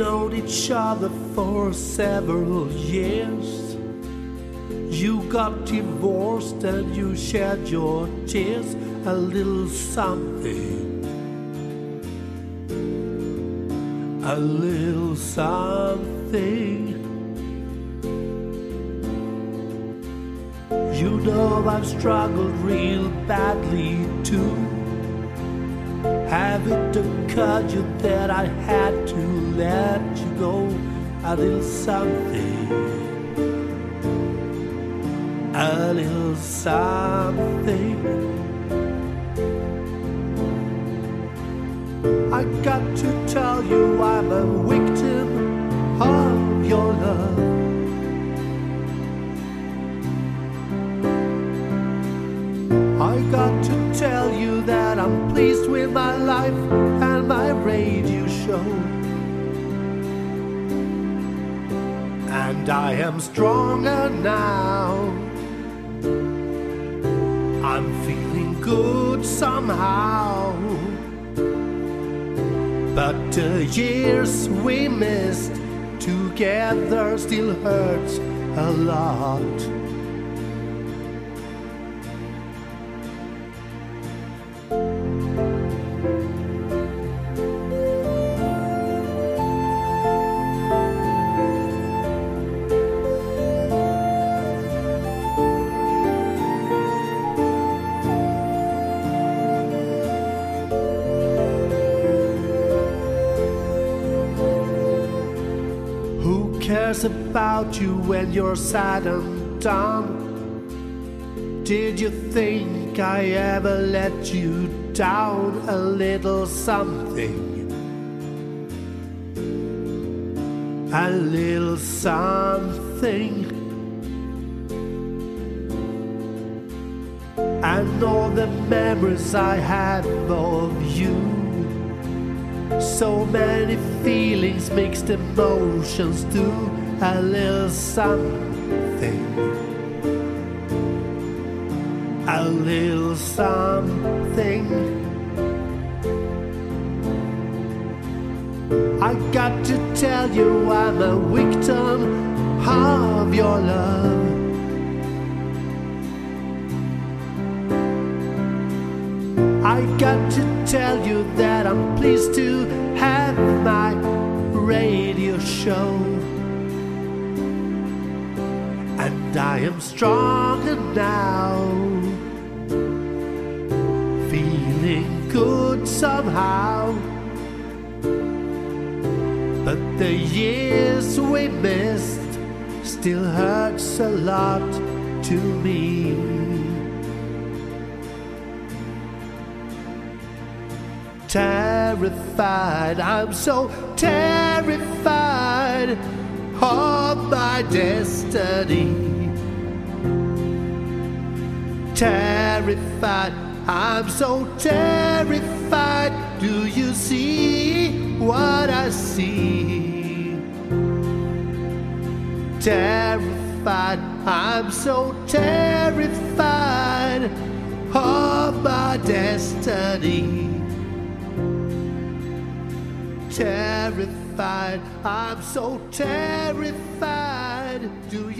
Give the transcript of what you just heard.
each other for several years. You got divorced and you shed your tears, a little something. A little something. You know I've struggled real badly too. Have it occurred you that I had to let you go a little something, a little something. I got to tell you I'm a victim of your love. I got to tell you that I'm pleased with my life and my radio show. And I am stronger now. I'm feeling good somehow. But the years we missed together still hurts a lot. Cares about you when you're sad and down? Did you think I ever let you down a little something? A little something. And all the memories I have of you. So many feelings, mixed emotions do a little something. A little something. I got to tell you I'm a victim of your love. I got to tell you that I'm pleased to have my radio show. And I am stronger now, feeling good somehow. But the years we missed still hurts a lot to me. terrified. I'm so terrified of my destiny. Terrified, I'm so terrified. Do you see what I see? Terrified, I'm so terrified of my destiny terrified. I'm so terrified. Do